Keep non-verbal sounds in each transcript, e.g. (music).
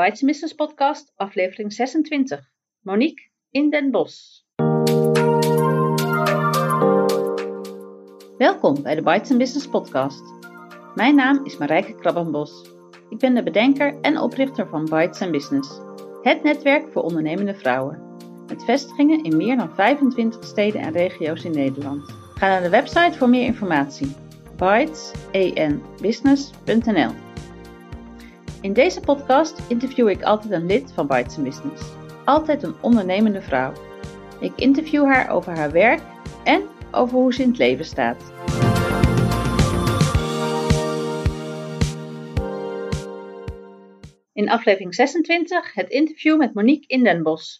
Bites Business Podcast, aflevering 26. Monique in Den Bosch. Welkom bij de Bites Business Podcast. Mijn naam is Marijke Krabbenbos. Ik ben de bedenker en oprichter van Bites Business, het netwerk voor ondernemende vrouwen. Met vestigingen in meer dan 25 steden en regio's in Nederland. Ga naar de website voor meer informatie. In deze podcast interview ik altijd een lid van Bites Business. Altijd een ondernemende vrouw. Ik interview haar over haar werk en over hoe ze in het leven staat. In aflevering 26 het interview met Monique in Den Bosch.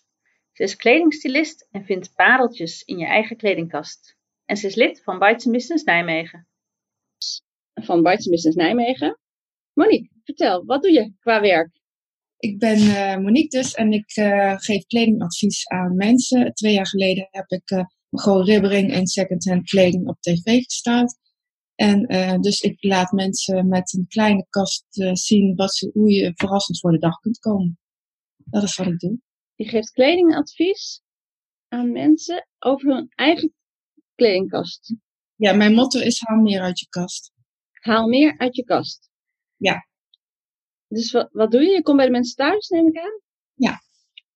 Ze is kledingstylist en vindt pareltjes in je eigen kledingkast. En ze is lid van Bites Business Nijmegen. Van Bites Business Nijmegen. Monique, vertel, wat doe je qua werk? Ik ben uh, Monique dus en ik uh, geef kledingadvies aan mensen. Twee jaar geleden heb ik uh, gewoon ribbering en secondhand kleding op tv gestart. En dus ik laat mensen met een kleine kast zien wat ze, hoe je verrassend voor de dag kunt komen. Dat is wat ik doe. Je geeft kledingadvies aan mensen over hun eigen kledingkast. Ja, mijn motto is haal meer uit je kast. Haal meer uit je kast. Ja. Dus wat, wat doe je? Je komt bij de mensen thuis, neem ik aan? Ja.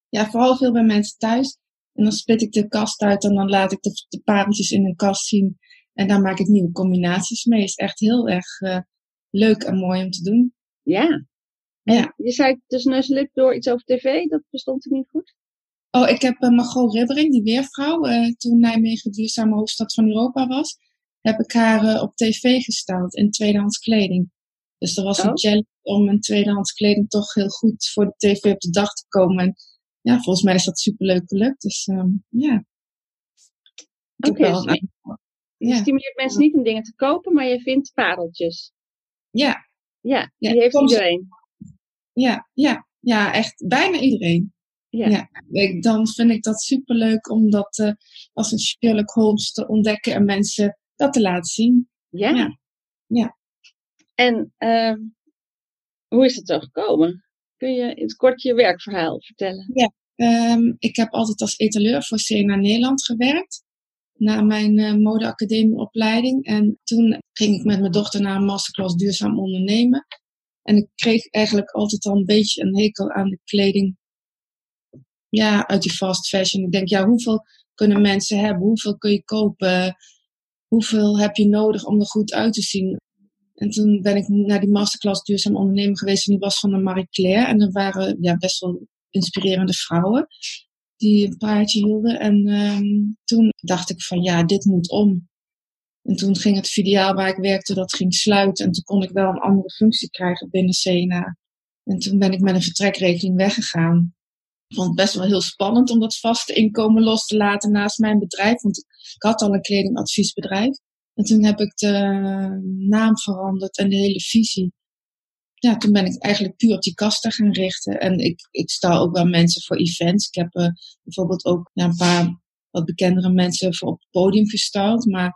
Ja, vooral veel bij mensen thuis. En dan split ik de kast uit en dan laat ik de, de pareltjes in een kast zien. En daar maak ik nieuwe combinaties mee. Is echt heel erg uh, leuk en mooi om te doen. Ja. Ja. Je zei tussen neus en lip door iets over tv, dat verstond ik niet goed. Oh, ik heb uh, Margot Ribbering, die weervrouw, uh, toen Nijmegen duurzame hoofdstad van Europa was, heb ik haar op tv gesteld in tweedehands kleding. Dus er was oh. een challenge om in tweedehands kleding toch heel goed voor de tv op de dag te komen. En ja, volgens mij is dat superleuk gelukt. Dus um, ja. Oké, okay, dus je, je stimuleert mensen niet om dingen te kopen, maar je vindt pareltjes. Ja. Ja, die ja, heeft iedereen. Ja, ja, ja, echt bijna iedereen. Ja. ja. Ik, dan vind ik dat superleuk om dat uh, als een Sherlock Holmes te ontdekken en mensen dat te laten zien. Ja. Ja. ja. En uh, hoe is het zo gekomen? Kun je in het kort je werkverhaal vertellen? Ja, um, ik heb altijd als etaleur voor CNA Nederland gewerkt. Na mijn uh, modeacademieopleiding. En toen ging ik met mijn dochter naar een masterclass duurzaam ondernemen. En ik kreeg eigenlijk altijd al een beetje een hekel aan de kleding. Ja, uit die fast fashion. Ik denk, ja, hoeveel kunnen mensen hebben? Hoeveel kun je kopen? Hoeveel heb je nodig om er goed uit te zien? En toen ben ik naar die masterclass duurzaam ondernemen geweest. En die was van de Marie Claire. En er waren ja, best wel inspirerende vrouwen die een paardje hielden. En um, toen dacht ik van ja, dit moet om. En toen ging het filiaal waar ik werkte, dat ging sluiten. En toen kon ik wel een andere functie krijgen binnen CNA. En toen ben ik met een vertrekrekening weggegaan. Ik vond het best wel heel spannend om dat vaste inkomen los te laten naast mijn bedrijf. Want ik had al een kledingadviesbedrijf. En toen heb ik de naam veranderd en de hele visie. Ja, toen ben ik eigenlijk puur op die kasten gaan richten. En ik, ik sta ook wel mensen voor events. Ik heb uh, bijvoorbeeld ook ja, een paar wat bekendere mensen voor op het podium gestald. Maar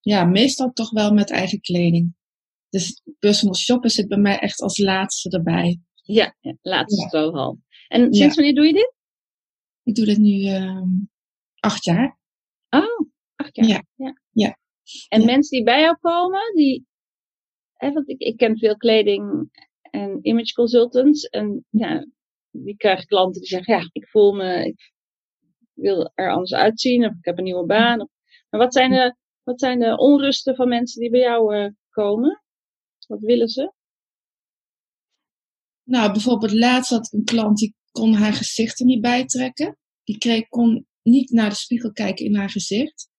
ja, meestal toch wel met eigen kleding. Dus personal shoppen zit bij mij echt als laatste erbij. Ja, ja laatste ja. al. En sinds wanneer doe je dit? Ik doe dit nu uh, acht jaar. Oh, acht jaar. Ja. ja. ja. En mensen die bij jou komen, die. Hè, want ik, ik ken veel kleding en image consultants. En ja, die krijgen klanten die zeggen: Ja, ik voel me. Ik wil er anders uitzien. Of ik heb een nieuwe baan. Of, maar wat zijn de wat zijn de onrusten van mensen die bij jou uh, komen? Wat willen ze? Nou, bijvoorbeeld laatst had een klant die kon haar gezicht er niet bijtrekken. Die kreeg, kon niet naar de spiegel kijken in haar gezicht.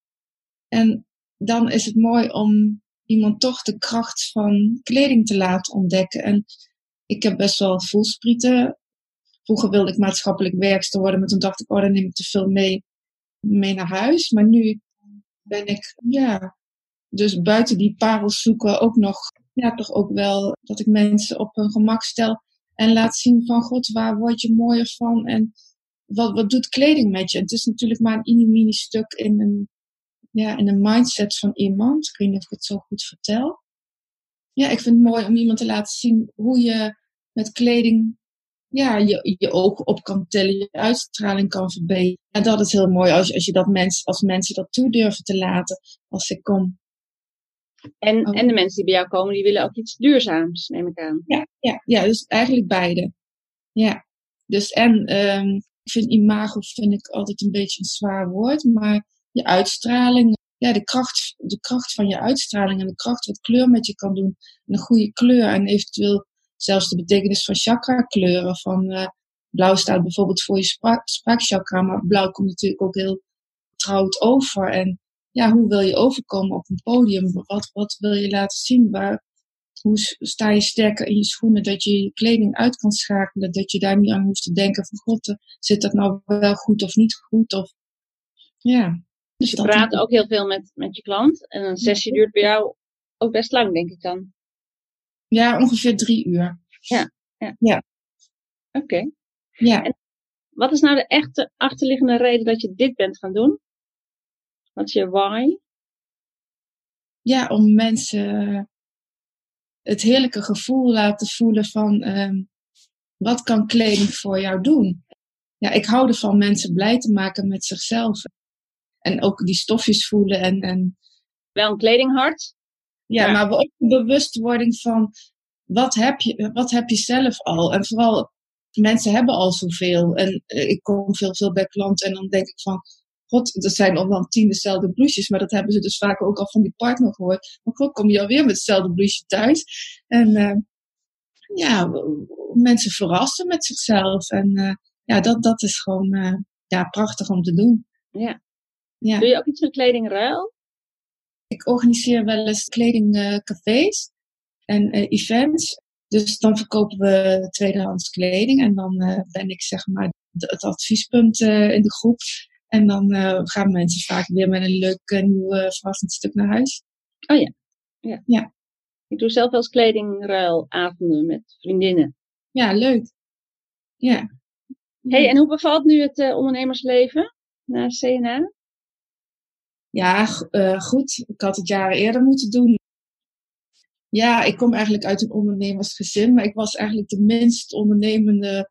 En dan is het mooi om iemand toch de kracht van kleding te laten ontdekken. En ik heb best wel voelsprieten. Vroeger wilde ik maatschappelijk werkster worden, maar toen dacht ik, oh, dan neem ik te veel mee, mee naar huis. Maar nu ben ik, ja, dus buiten die parels zoeken ook nog, ja, toch ook wel dat ik mensen op hun gemak stel en laat zien van, god, waar word je mooier van en wat, wat doet kleding met je? Het is natuurlijk maar een mini stuk in een, ja, in een mindset van iemand. Ik weet niet of ik het zo goed vertel. Ja, ik vind het mooi om iemand te laten zien hoe je met kleding ja, je, je ogen op kan tillen, je uitstraling kan verbeteren. En dat is heel mooi als, als je dat mens, als mensen dat toe durven te laten als ik kom. En, oh. en de mensen die bij jou komen, die willen ook iets duurzaams, neem ik aan. Ja, ja, ja dus eigenlijk beide. Ja. Dus en um, ik vind imago vind ik altijd een beetje een zwaar woord, maar je uitstraling, ja, de kracht, de kracht van je uitstraling en de kracht wat kleur met je kan doen. een goede kleur en eventueel zelfs de betekenis van chakra kleuren. Van uh, blauw staat bijvoorbeeld voor je spraak, spraakchakra, maar blauw komt natuurlijk ook heel trouwd over. En ja, hoe wil je overkomen op een podium? Wat, wat wil je laten zien? Waar, hoe sta je sterker in je schoenen dat je je kleding uit kan schakelen? Dat je daar niet aan hoeft te denken van god, eh, zit dat nou wel goed of niet goed? Of, ja. Dus je praat ook heel veel met, met je klant. En een sessie duurt bij jou ook best lang, denk ik dan. Ja, ongeveer drie uur. Ja. Ja. ja. Oké. Ja. En wat is nou de echte achterliggende reden dat je dit bent gaan doen? Wat is je why? Ja, om mensen het heerlijke gevoel laten voelen van um, wat kan kleding voor jou doen? Ja, ik hou ervan mensen blij te maken met zichzelf. En ook die stofjes voelen en, en wel een kledinghart. Ja, maar ook een bewustwording van wat heb, je, wat heb je zelf al? En vooral, mensen hebben al zoveel. En uh, ik kom veel, veel bij klanten en dan denk ik van, god, er zijn al wel tien dezelfde blouses, maar dat hebben ze dus vaak ook al van die partner gehoord. Maar god, kom je alweer met hetzelfde blouseje thuis? En uh, ja, mensen verrassen met zichzelf. En uh, ja, dat, dat is gewoon ja, prachtig om te doen. Ja. Ja. Doe je ook iets met kledingruil? Ik organiseer wel eens kledingcafés en events. Dus dan verkopen we tweedehands kleding en dan ben ik zeg maar het adviespunt in de groep. En dan gaan mensen vaak weer met een leuk nieuw verrassend stuk naar huis. Oh ja. ja. Ja. Ik doe zelf wel eens kledingruilavonden met vriendinnen. Ja, leuk. Ja. hey, en hoe bevalt nu het ondernemersleven na CNA? Ja, goed. Ik had het jaren eerder moeten doen. Ja, ik kom eigenlijk uit een ondernemersgezin, maar ik was eigenlijk de minst ondernemende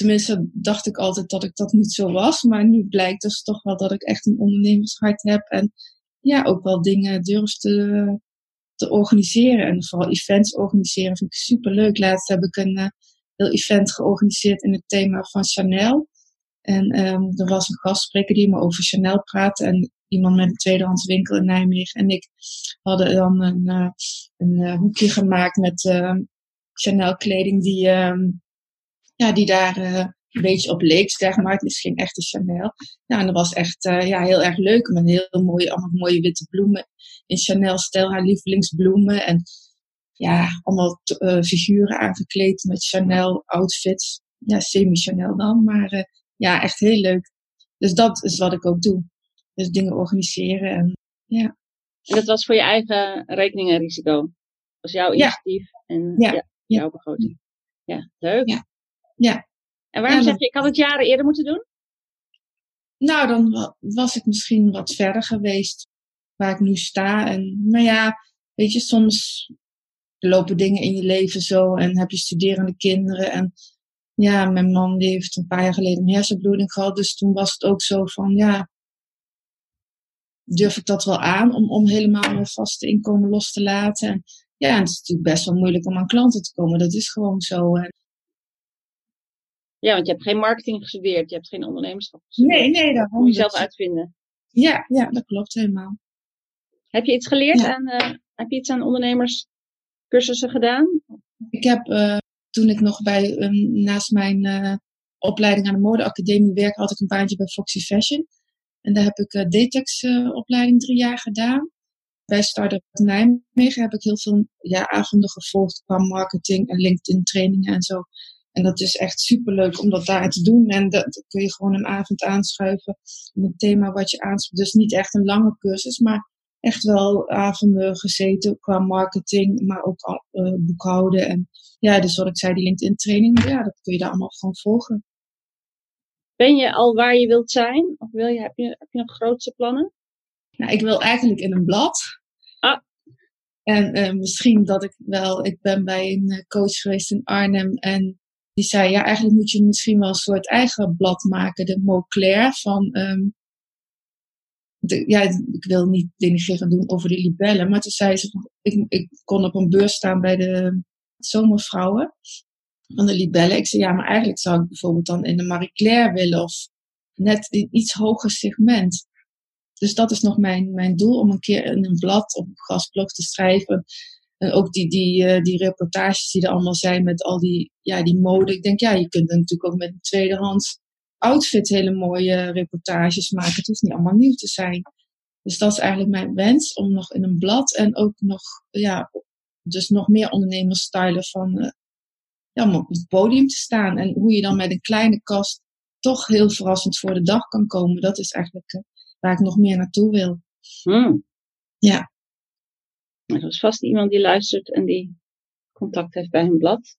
Tenminste, dacht ik altijd dat ik dat niet zo was. Maar nu blijkt dus toch wel dat ik echt een ondernemershart heb. En ja, ook wel dingen durf te, te organiseren. En vooral events organiseren vind ik super leuk. Laatst heb ik een uh, heel event georganiseerd in het thema van Chanel. En um, er was een gastspreker die me over Chanel praatte. En iemand met een tweedehands winkel in Nijmegen. En ik hadden dan een, uh, een uh, hoekje gemaakt met ehm, Chanel kleding die um, ja, die daar een beetje op leek, zeg maar. Het is geen echte Chanel. Ja, en dat was echt ja, heel erg leuk. Met heel mooie, allemaal mooie witte bloemen. In Chanel-stijl, haar lievelingsbloemen. En ja, allemaal figuren aangekleed met Chanel-outfits. Ja, semi-Chanel dan. Maar ja, echt heel leuk. Dus dat is wat ik ook doe. Dus dingen organiseren en ja. En dat was voor je eigen rekening en risico? Dat was jouw initiatief ja. en ja. Ja. jouw begroting? Ja, leuk. Ja. Ja. En waarom zeg je, ik had het jaren eerder moeten doen? Nou, dan was ik misschien wat verder geweest waar ik nu sta. En, maar ja, weet je, soms lopen dingen in je leven zo en heb je studerende kinderen. En ja, mijn man die heeft een paar jaar geleden een hersenbloeding gehad. Dus toen was het ook zo van, ja, durf ik dat wel aan om, om helemaal mijn vaste inkomen los te laten. En ja, het is natuurlijk best wel moeilijk om aan klanten te komen. Dat is gewoon zo. En ja, want je hebt geen marketing gestudeerd, je hebt geen ondernemerschap gestudeerd. Nee, nee, dat moet je zelf uitvinden. Ja, ja, dat klopt helemaal. Heb je iets geleerd aan, uh, heb je iets aan ondernemerscursussen gedaan? Ik heb uh, toen ik nog bij, um, naast mijn uh, opleiding aan de modeacademie werk, had ik een baantje bij Foxy Fashion. En daar heb ik uh, Detex opleiding drie jaar gedaan. Bij Startup Nijmegen heb ik heel veel ja, avonden gevolgd qua marketing en LinkedIn trainingen en zo. En dat is echt superleuk om dat daar te doen. En dat, kun je gewoon een avond aanschuiven. In een thema wat je aanschuift. Dus niet echt een lange cursus, maar echt wel avonden gezeten qua marketing, maar ook uh, boekhouden. En ja, dus wat ik zei, die LinkedIn training, ja, dat kun je daar allemaal gewoon volgen. Ben je al waar je wilt zijn? Of wil je, heb, je, heb je nog grootste plannen? Nou, ik wil eigenlijk in een blad. Ah. En uh, misschien dat ik wel, ik ben bij een coach geweest in Arnhem en die zei, ja, eigenlijk moet je misschien wel een soort eigen blad maken, de Mot van, ehm, de, ja, ik wil niet denigrerend doen over de libellen, maar toen zei ze, ik, ik kon op een beurs staan bij de zomervrouwen van de libellen. Ik zei, ja, maar eigenlijk zou ik bijvoorbeeld dan in de Marie Claire willen of net in iets hoger segment. Dus dat is nog mijn, mijn doel, om een keer in een blad of een gastblog te schrijven. En ook die, die, uh, die reportages die er allemaal zijn met al die, ja, die mode. Ik denk, ja, je kunt natuurlijk ook met een tweedehands outfit hele mooie reportages maken. Het hoeft niet allemaal nieuw te zijn. Dus dat is eigenlijk mijn wens, om nog in een blad en ook nog, ja, dus nog meer ondernemers stylen van, uh, ja, om op het podium te staan. En hoe je dan met een kleine kast toch heel verrassend voor de dag kan komen. Dat is eigenlijk uh, waar ik nog meer naartoe wil. Hmm. Ja. Er is vast iemand die luistert en die contact heeft bij een blad.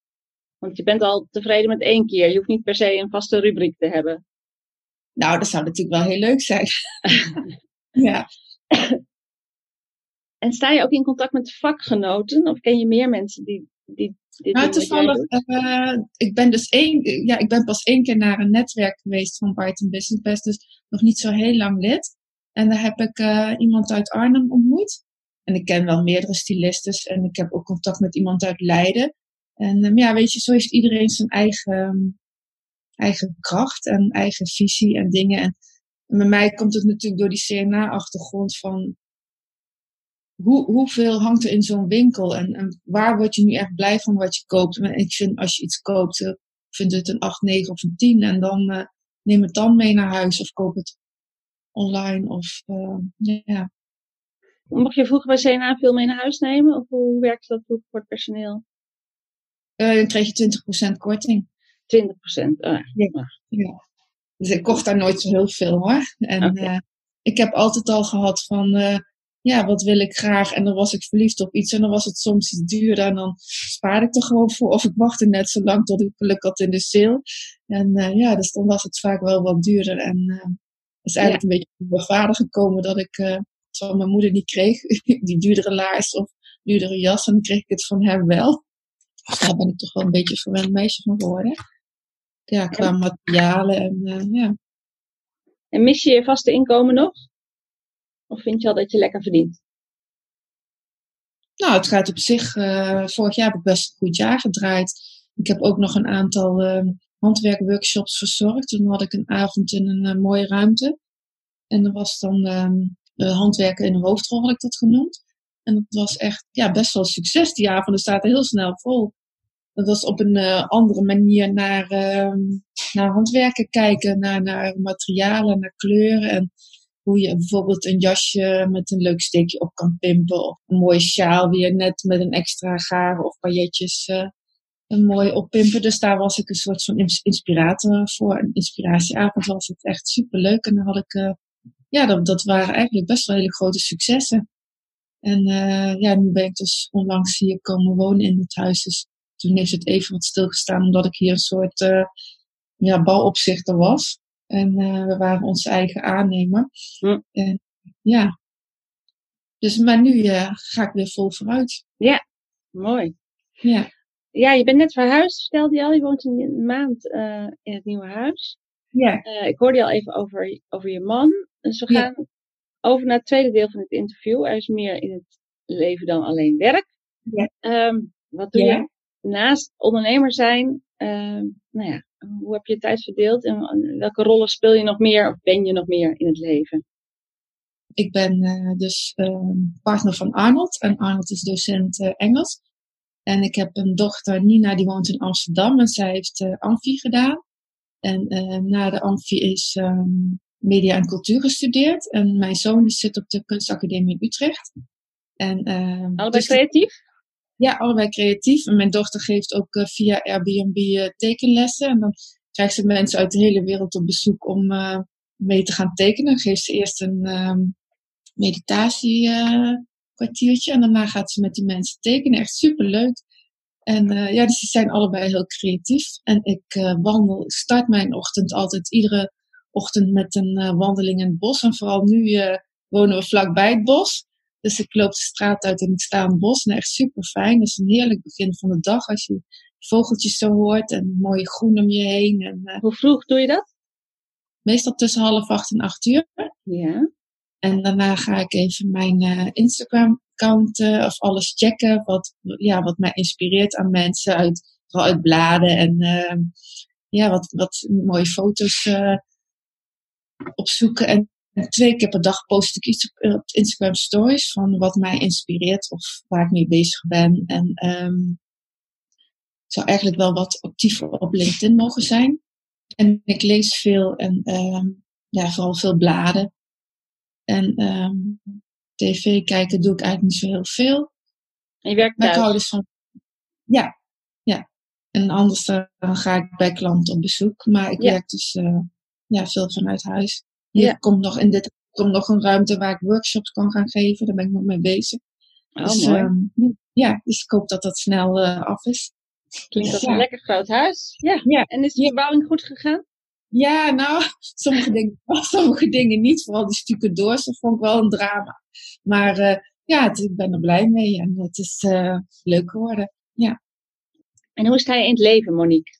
Want je bent al tevreden met één keer. Je hoeft niet per se een vaste rubriek te hebben. Nou, dat zou natuurlijk wel heel leuk zijn. (laughs) ja. En sta je ook in contact met vakgenoten? Of ken je meer mensen die, die nou, toevallig, uh, ik ben dus één, ja, ik ben pas één keer naar een netwerk geweest van Brighton Business Best, dus nog niet zo heel lang lid. En daar heb ik uh, iemand uit Arnhem ontmoet. En ik ken wel meerdere stylistes en ik heb ook contact met iemand uit Leiden. En um, ja, weet je, zo heeft iedereen zijn eigen, eigen kracht en eigen visie en dingen. En, en bij mij komt het natuurlijk door die CNA-achtergrond van hoe, hoeveel hangt er in zo'n winkel en, en, waar word je nu echt blij van wat je koopt? En ik vind als je iets koopt, uh, vind het een 8, 9 of een 10 en dan uh, neem het dan mee naar huis of koop het online of uh, ja. Mocht je vroeger bij CNA veel mee naar huis nemen of hoe werkt dat voor het personeel? dan kreeg je 20% korting. 20%, oh, ja. ja. Dus ik kocht daar nooit zo heel veel hoor. En okay. ik heb altijd al gehad van ja, wat wil ik graag? En dan was ik verliefd op iets en dan was het soms iets duurder en dan spaarde ik er gewoon voor. Of ik wachtte net zo lang tot ik geluk had in de sale. En uh, ja, dus dan was het vaak wel wat duurder. En uh, is eigenlijk ja. een beetje mijn vader gekomen dat ik uh, van mijn moeder niet kreeg. (laughs) die duurdere laars of duurdere jas. En dan kreeg ik het van hem wel. Dus daar ben ik toch wel een beetje een verwend meisje van geworden. Ja, qua materialen en ja. En mis je je vaste inkomen nog? Of vind je al dat je lekker verdient? Nou, het gaat op zich. Uh, vorig jaar heb ik best een goed jaar gedraaid. Ik heb ook nog een aantal uh, handwerkworkshops verzorgd. Toen had ik een avond in een uh, mooie ruimte. En er was dan handwerken in de hoofdrol, had ik dat genoemd. En dat was echt ja, best wel succes. Die avond staat er heel snel vol. Dat was op een andere manier naar, ehm, naar handwerken kijken, naar, naar materialen, naar kleuren. En hoe je bijvoorbeeld een jasje met een leuk steekje op kan pimpen. Of een mooie sjaal weer net met een extra garen of pailletjes uh, een mooi oppimpen. Dus daar was ik een soort van inspirator voor. Een inspiratieavond was het echt super leuk. En dan had ik, uh, ja, dat, dat waren eigenlijk best wel hele grote successen. En uh, ja, nu ben ik dus onlangs hier komen wonen in het huis. Dus toen heeft het even wat stilgestaan omdat ik hier een soort ja, bouwopzichter was. En uh, we waren onze eigen aannemer. Hm. En, ja. Dus, maar nu uh, ga ik weer vol vooruit. Ja, mooi. Ja. Ja, je bent net verhuisd, stelde je al. Je woont een maand uh, in het nieuwe huis. Ja. ik hoorde je al even over, over je man. Dus we gaan ja. over naar het tweede deel van het interview. Er is meer in het leven dan alleen werk. Ja. Um, wat doe je naast ondernemer zijn? nou ja, hoe heb je je tijd verdeeld en welke rollen speel je nog meer of ben je nog meer in het leven? Ik ben uh, dus uh, partner van Arnold en Arnold is docent uh, Engels. En ik heb een dochter, Nina, die woont in Amsterdam en zij heeft Amfi gedaan. En na de Amfi is um, media en cultuur gestudeerd. En mijn zoon die zit op de kunstacademie in Utrecht. En, Allebei dus creatief? Ja, allebei creatief. En mijn dochter geeft ook uh, via Airbnb uh, tekenlessen. En dan krijgt ze mensen uit de hele wereld op bezoek om uh, mee te gaan tekenen. Dan geeft ze eerst een um, meditatiekwartiertje. en daarna gaat ze met die mensen tekenen. Echt superleuk. En ja, dus die zijn allebei heel creatief. En ik wandel, ik start mijn ochtend altijd iedere ochtend met een wandeling in het bos. En vooral nu wonen we vlakbij het bos. Dus ik loop de straat uit en ik sta in het bos. En echt super fijn. Dat is een heerlijk begin van de dag als je vogeltjes zo hoort en mooie groen om je heen. En, uh, Hoe vroeg doe je dat? Meestal tussen half acht en acht uur. Ja. En daarna ga ik even mijn uh, Instagram-account uh, of alles checken. Wat, ja, wat mij inspireert aan mensen uit, vooral uit bladen. En ja, wat, wat mooie foto's opzoeken. En twee keer per dag post ik iets op, op Instagram stories van wat mij inspireert of waar ik mee bezig ben. En um, zou eigenlijk wel wat actiever op LinkedIn mogen zijn. En ik lees veel en um, ja, vooral veel bladen. En um, tv kijken doe ik eigenlijk niet zo heel veel. En je werkt Maar thuis? ik dus van... Ja, ja. En anders dan ga ik bij klanten op bezoek. Maar ik Ja. werk dus uh, ja, veel vanuit huis. Hier Ja. komt nog in dit komt nog een ruimte waar ik workshops kan gaan geven. Daar ben ik nog mee bezig. Oh, dus, mooi. um, ja, dus ik hoop dat dat snel uh, af is. Klinkt als ja. een lekker groot huis. Ja. Ja. En is de Ja. verbouwing goed gegaan? Ja, nou, (laughs) sommige dingen, (laughs) sommige dingen niet. Vooral die stukken doors, dat vond ik wel een drama. Maar uh, ja, het, ik ben er blij mee en het is uh, leuk geworden. En hoe sta je in het leven, Monique?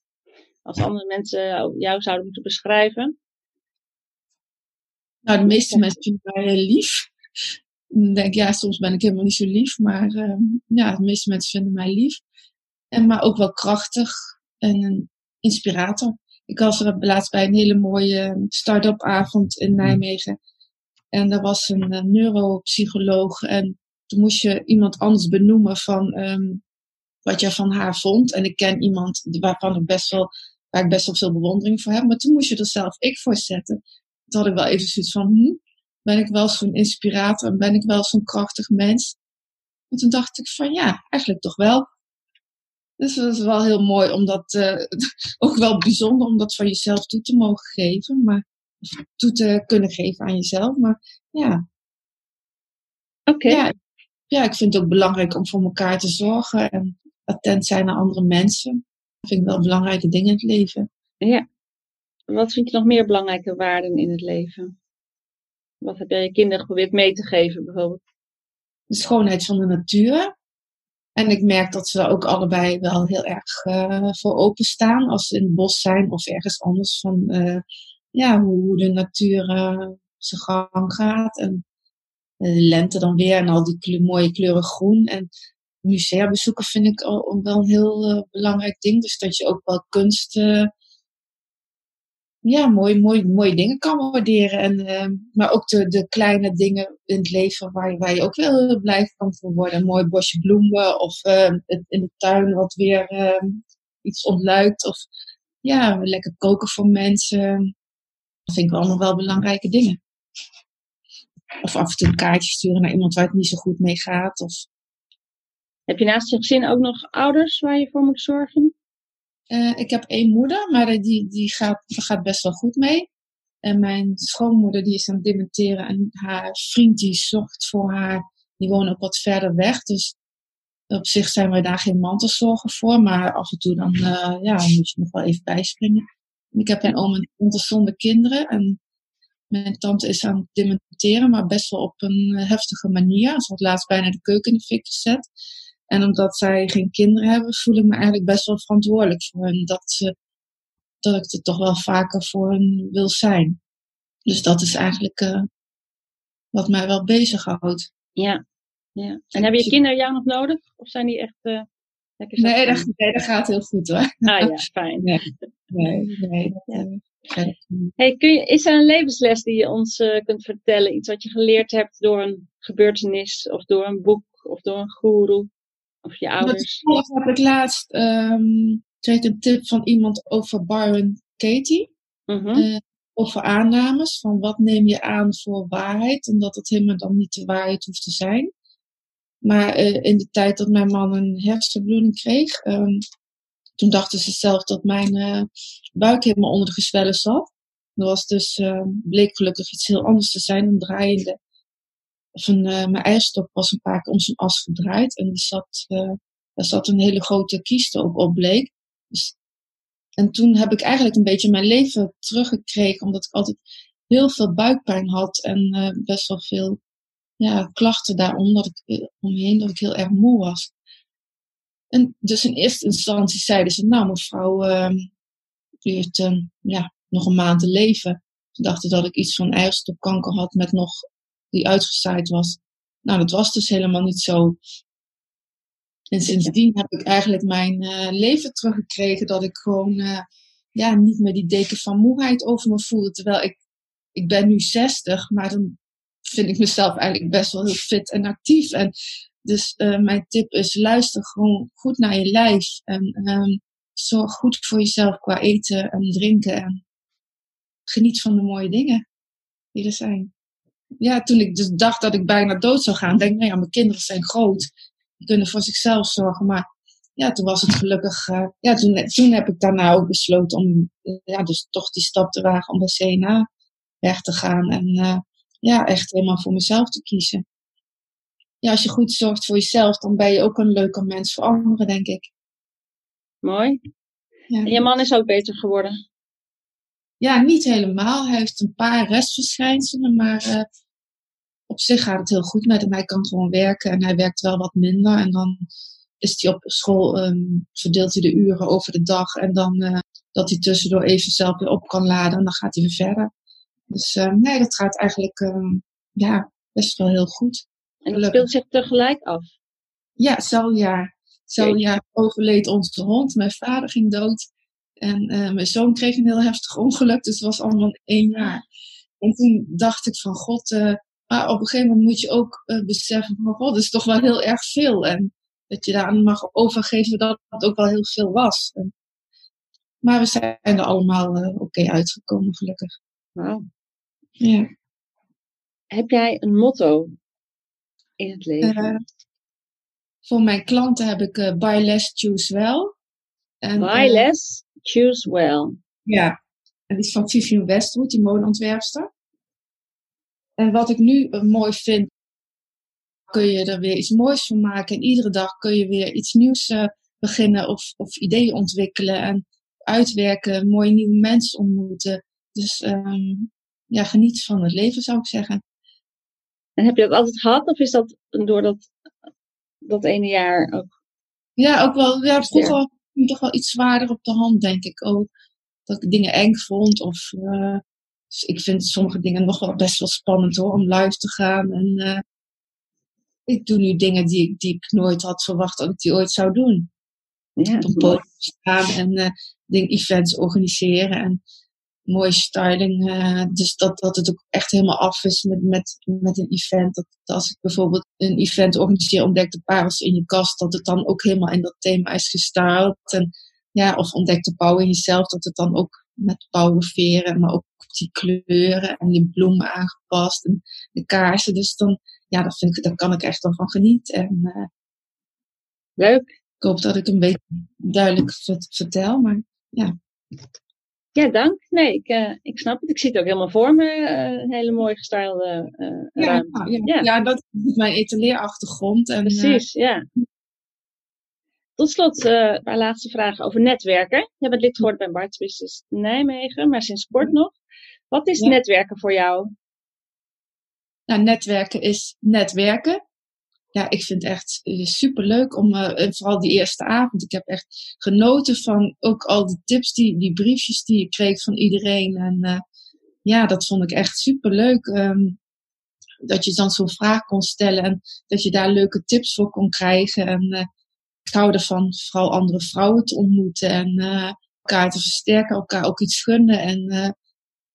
Als andere mensen jou zouden moeten beschrijven. Nou, de meeste mensen vinden mij uh, lief. Dan denk ik, ja, soms ben ik helemaal niet zo lief. Maar uh, ja, de meeste mensen vinden mij lief. En, maar ook wel krachtig en een inspirator. Ik was er laatst bij een hele mooie start-up avond in Nijmegen. En daar was een, een neuropsycholoog. En toen moest je iemand anders benoemen van um, wat je van haar vond. En ik ken iemand waarvan ik best wel, waar ik best wel veel bewondering voor heb. Maar toen moest je er zelf ik voor zetten. Had ik wel even zoiets van, hm, ben ik wel zo'n inspirator en ben ik wel zo'n krachtig mens? En toen dacht ik van ja, eigenlijk toch wel. Dus dat is wel heel mooi, omdat uh, (laughs) ook wel bijzonder om dat van jezelf toe te mogen geven, maar toe te kunnen geven aan jezelf. Maar ja. Oké. Okay. Ja, ja, ik vind het ook belangrijk om voor elkaar te zorgen en attent zijn naar andere mensen. Dat vind ik wel belangrijke dingen in het leven. Ja. Wat vind je nog meer belangrijke waarden in het leven? Wat heb jij je kinderen geprobeerd mee te geven, bijvoorbeeld? De schoonheid van de natuur. En ik merk dat ze daar ook allebei wel heel erg uh, voor openstaan. Als ze in het bos zijn of ergens anders. Van uh, ja, hoe de natuur uh, zijn gang gaat. En de lente dan weer. En al die mooie kleuren groen. En musea bezoeken vind ik al, wel een heel belangrijk ding. Dus dat je ook wel kunst ja, mooi, mooi, mooie dingen kan waarderen. En, uh, maar ook de, de kleine dingen in het leven waar, waar je ook wel blij van kan worden. Een mooi bosje bloemen of uh, in de tuin wat weer uh, iets ontluikt. Of ja, lekker koken voor mensen. Dat vind ik allemaal wel belangrijke dingen. Of af en toe een kaartje sturen naar iemand waar het niet zo goed mee gaat. Of... Heb je naast je gezin ook nog ouders waar je voor moet zorgen? Uh, ik heb één moeder, maar die, die gaat, best wel goed mee. En mijn schoonmoeder die is aan het dementeren en haar vriend die zorgt voor haar. Die wonen ook wat verder weg. Dus op zich zijn wij daar geen mantelzorgen voor. Maar af en toe dan uh, ja, moet je nog wel even bijspringen. En ik heb een oom en tante zonder kinderen. En mijn tante is aan het dementeren, maar best wel op een heftige manier. Ze had laatst bijna de keuken in de fik gezet. En omdat zij geen kinderen hebben, voel ik me eigenlijk best wel verantwoordelijk voor hen. Dat, ze, dat ik er toch wel vaker voor hen wil zijn. Dus dat is eigenlijk uh, wat mij wel bezighoudt. Ja, ja. En hebben je kinderen jou nog nodig? Of zijn die echt uh, lekker nee dat, nee, dat gaat heel goed hoor. Ah ja, (laughs) fijn. Nee, nee, nee dat, ja. uh, hey, kun je, is er een levensles die je ons uh, kunt vertellen? Iets wat je geleerd hebt door een gebeurtenis of door een boek of door een guru? Of je ouders? Dat heb ik laatst um, kreeg een tip van iemand over Byron Katie. Uh, over aannames van wat neem je aan voor waarheid. En dat het helemaal dan niet de waarheid hoeft te zijn. Maar uh, in de tijd dat mijn man een hersenbloeding kreeg. Um, toen dachten ze zelf dat mijn uh, buik helemaal onder de gezwellen zat. Dat was dus, uh, bleek gelukkig iets heel anders te zijn. Een draaiende een, uh, mijn eierstok was een paar keer om zijn as gedraaid. En die zat, uh, daar zat een hele grote kieste ook op bleek. Dus, en toen heb ik eigenlijk een beetje mijn leven teruggekregen. Omdat ik altijd heel veel buikpijn had. En uh, best wel veel ja, klachten daarom. Dat ik, omheen dat ik heel erg moe was. En dus in eerste instantie zeiden ze, nou mevrouw, uh, u heeft uh, ja, nog een maand te leven. Ze dachten dat ik iets van eierstokkanker had met nog, die uitgezaaid was. Nou, dat was dus helemaal niet zo. En sindsdien heb ik eigenlijk mijn uh, leven teruggekregen dat ik gewoon uh, ja, niet meer die deken van moeheid over me voelde. Terwijl ik, ik ben nu 60, maar dan vind ik mezelf eigenlijk best wel heel fit en actief. En dus uh, mijn tip is luister gewoon goed naar je lijf. En um, zorg goed voor jezelf qua eten en drinken. En geniet van de mooie dingen die er zijn. Ja, toen ik dus dacht dat ik bijna dood zou gaan, denk ik, nou ja, mijn kinderen zijn groot. Die kunnen voor zichzelf zorgen. Maar ja, toen was het gelukkig. Uh, ja, toen, toen heb ik daarna ook besloten om ja, dus toch die stap te wagen om bij CNA weg te gaan. En uh, ja, echt helemaal voor mezelf te kiezen. Ja, als je goed zorgt voor jezelf, dan ben je ook een leuke mens voor anderen, denk ik. Mooi. Ja. En je man is ook beter geworden? Ja, niet helemaal. Hij heeft een paar restverschijnselen, maar uh, op zich gaat het heel goed met hem. Hij kan gewoon werken en hij werkt wel wat minder. En dan is hij op school, um, verdeelt hij de uren over de dag. En dan uh, dat hij tussendoor even zelf weer op kan laden en dan gaat hij weer verder. Dus uh, nee, dat gaat eigenlijk um, ja, best wel heel goed. En dat speelt zich tegelijk af? Ja, zo'n jaar. Zo'n jaar overleed onze hond. Mijn vader ging dood. En uh, mijn zoon kreeg een heel heftig ongeluk. Dus het was allemaal één jaar. En toen dacht ik van god, uh, maar op een gegeven moment moet je ook uh, beseffen van god, dat is toch wel heel erg veel. En dat je daar mag overgeven dat het ook wel heel veel was. En, maar we zijn er allemaal oké okay uitgekomen, gelukkig. Wauw. Ja. Heb jij een motto in het leven? Voor mijn klanten heb ik buy less, choose well. En, buy less, choose well. Ja, en die is van Vivian Westwood, die modeontwerpster. En wat ik nu mooi vind, kun je er weer iets moois van maken. En iedere dag kun je weer iets nieuws beginnen of, of ideeën ontwikkelen en uitwerken, mooie nieuwe mensen ontmoeten. Dus um, ja, geniet van het leven, zou ik zeggen. En heb je dat altijd gehad, of is dat door dat, dat ene jaar ook? Ja, ook wel. Ja, vroeger ik toch wel iets zwaarder op de hand, denk ik ook. Dat ik dingen eng vond. Of uh, dus ik vind sommige dingen nog wel best wel spannend hoor, om live te gaan. En uh, ik doe nu dingen die, die ik nooit had verwacht dat ik die ooit zou doen. Ja, op een podium staan en uh, ding, events organiseren. En mooie styling. Uh, dus dat, dat het ook echt helemaal af is met, met, met een event. Dat, als ik bijvoorbeeld een event organiseer, ontdek de parels in je kast, dat het dan ook helemaal in dat thema is gestyled. En, ja, of ontdek de pauw in jezelf, dat het dan ook met pauwenveren, maar ook die kleuren en die bloemen aangepast en de kaarsen. Dus dan, ja, dat vind ik, daar kan ik echt wel van genieten. En, uh, Leuk. Ik hoop dat ik een beetje duidelijk vertel, maar ja. Ja, dank. Nee, ik, uh, ik snap het. Ik zie het ook helemaal voor me. Uh, een hele mooi gestylede uh, ja, ja, ja, ja. dat is mijn etaleerachtergrond. En, Precies, ja. Tot slot een paar laatste vragen over netwerken. Je bent lid geworden bij Bart's Business Nijmegen, maar sinds kort nog. Wat is netwerken voor jou? Nou, netwerken is netwerken ja, ik vind het echt super leuk om, uh, vooral die eerste avond. Ik heb echt genoten van ook al die tips, die, die briefjes die ik kreeg van iedereen. En uh, ja, dat vond ik echt super leuk. Um, dat je dan zo'n vraag kon stellen en dat je daar leuke tips voor kon krijgen. En ik hou ervan vooral andere vrouwen te ontmoeten en elkaar te versterken, elkaar ook iets gunnen. En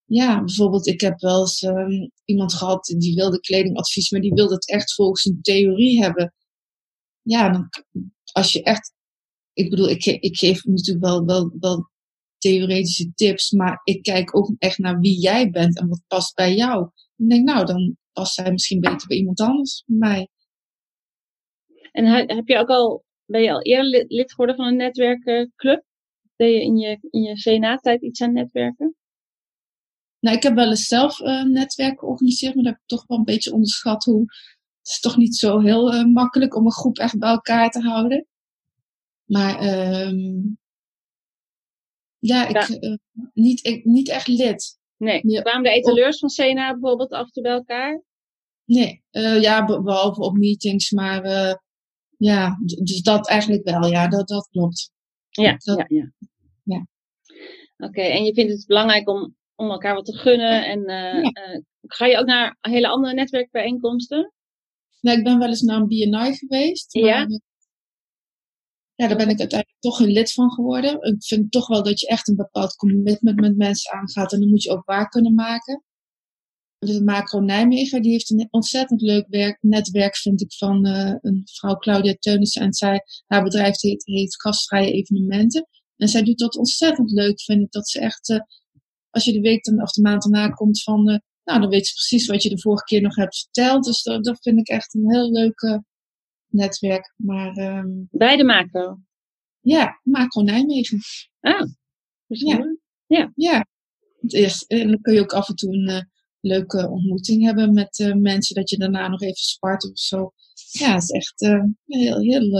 ja, bijvoorbeeld, ik heb wel eens um, iemand gehad die wilde kledingadvies, maar die wilde het echt volgens een theorie hebben. Ja, dan, als je echt, ik bedoel, ik, ik geef natuurlijk wel, wel, wel theoretische tips, maar ik kijk ook echt naar wie jij bent en wat past bij jou. Dan denk ik, nou, dan past zij misschien beter bij iemand anders bij mij. En heb je ook al, ben je al eerder lid geworden van een netwerkenclub? Deed je in je, in je CNA-tijd iets aan netwerken? Nou, ik heb wel eens zelf uh, netwerken georganiseerd, maar dat heb ik toch wel een beetje onderschat hoe. Het is toch niet zo heel uh, makkelijk om een groep echt bij elkaar te houden. Maar um, ja, ik, ja. Uh, niet, ik, niet echt lid. Nee, ja. kwamen de etaleurs van CNA bijvoorbeeld af en toe bij elkaar? Nee, ja, behalve op meetings, maar ja, dus dat eigenlijk wel. Ja, dat, dat klopt. Ja, Dat- ja, ja. ja. Oké, en je vindt het belangrijk om, om elkaar wat te gunnen. En eh, Ja. eh, ga je ook naar hele andere netwerkbijeenkomsten? Nou, ik ben wel eens naar een BNI geweest. Maar, Ja? eh, ja, daar ben ik uiteindelijk toch een lid van geworden. Ik vind toch wel dat je echt een bepaald commitment met mensen aangaat. En dan moet je ook waar kunnen maken. De Macro Nijmegen, die heeft een ontzettend leuk werk, netwerk, vind ik, van een vrouw Claudia Teunissen. En zij, haar bedrijf heet, heet Gastvrije Evenementen. En zij doet dat ontzettend leuk, vind ik. Dat ze echt, als je de week dan, of de maand daarna komt van, eh, nou, dan weet ze precies wat je de vorige keer nog hebt verteld. Dus dat, dat vind ik echt een heel leuk eh, netwerk. Maar Bij de macro. ja, Macro Nijmegen. Ah, bijzonder. Ja, het eerst, en dan kun je ook af en toe een eh, leuke ontmoeting hebben met mensen, dat je daarna nog even spart of zo. Ja, het is echt heel, heel,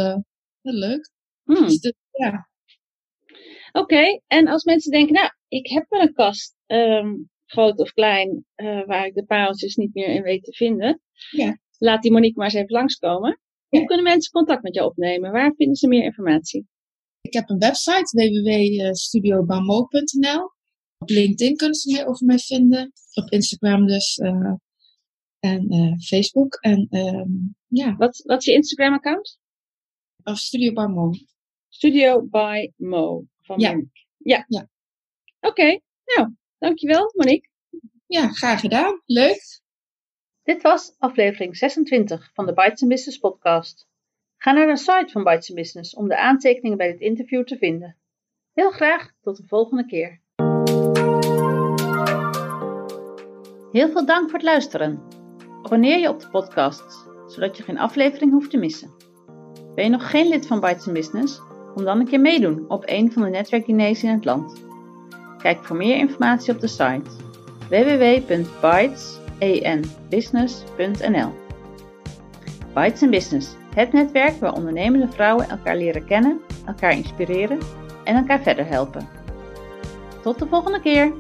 heel leuk. Hmm. Dus ja. Oké, en als mensen denken, nou, ik heb wel een kast, ehm, groot of klein, eh, waar ik de pareltjes niet meer in weet te vinden. Ja. Laat die Monique maar eens even langskomen. Hoe kunnen mensen contact met jou opnemen? Waar vinden ze meer informatie? Ik heb een website, www.studiobamo.nl. Op LinkedIn kunnen ze meer over mij vinden. Op Instagram dus. eh, en eh, Facebook. En ehm, ja, Wat, wat is je Instagram-account? of Studio Barmo. Studio by Mo. Van Ja. Monique. Ja. Ja. Oké, nou, dankjewel Monique. Ja, graag gedaan. Leuk. Dit was aflevering 26 van de Bites Business podcast. Ga naar de site van Bites Business om de aantekeningen bij dit interview te vinden. Heel graag tot de volgende keer. Heel veel dank voor het luisteren. Abonneer je op de podcast, zodat je geen aflevering hoeft te missen. Ben je nog geen lid van Bites Business? Kom dan een keer meedoen op een van de netwerkdiners in het land. Kijk voor meer informatie op de site www.bytesenbusiness.nl Bytes Business, het netwerk waar ondernemende vrouwen elkaar leren kennen, elkaar inspireren en elkaar verder helpen. Tot de volgende keer!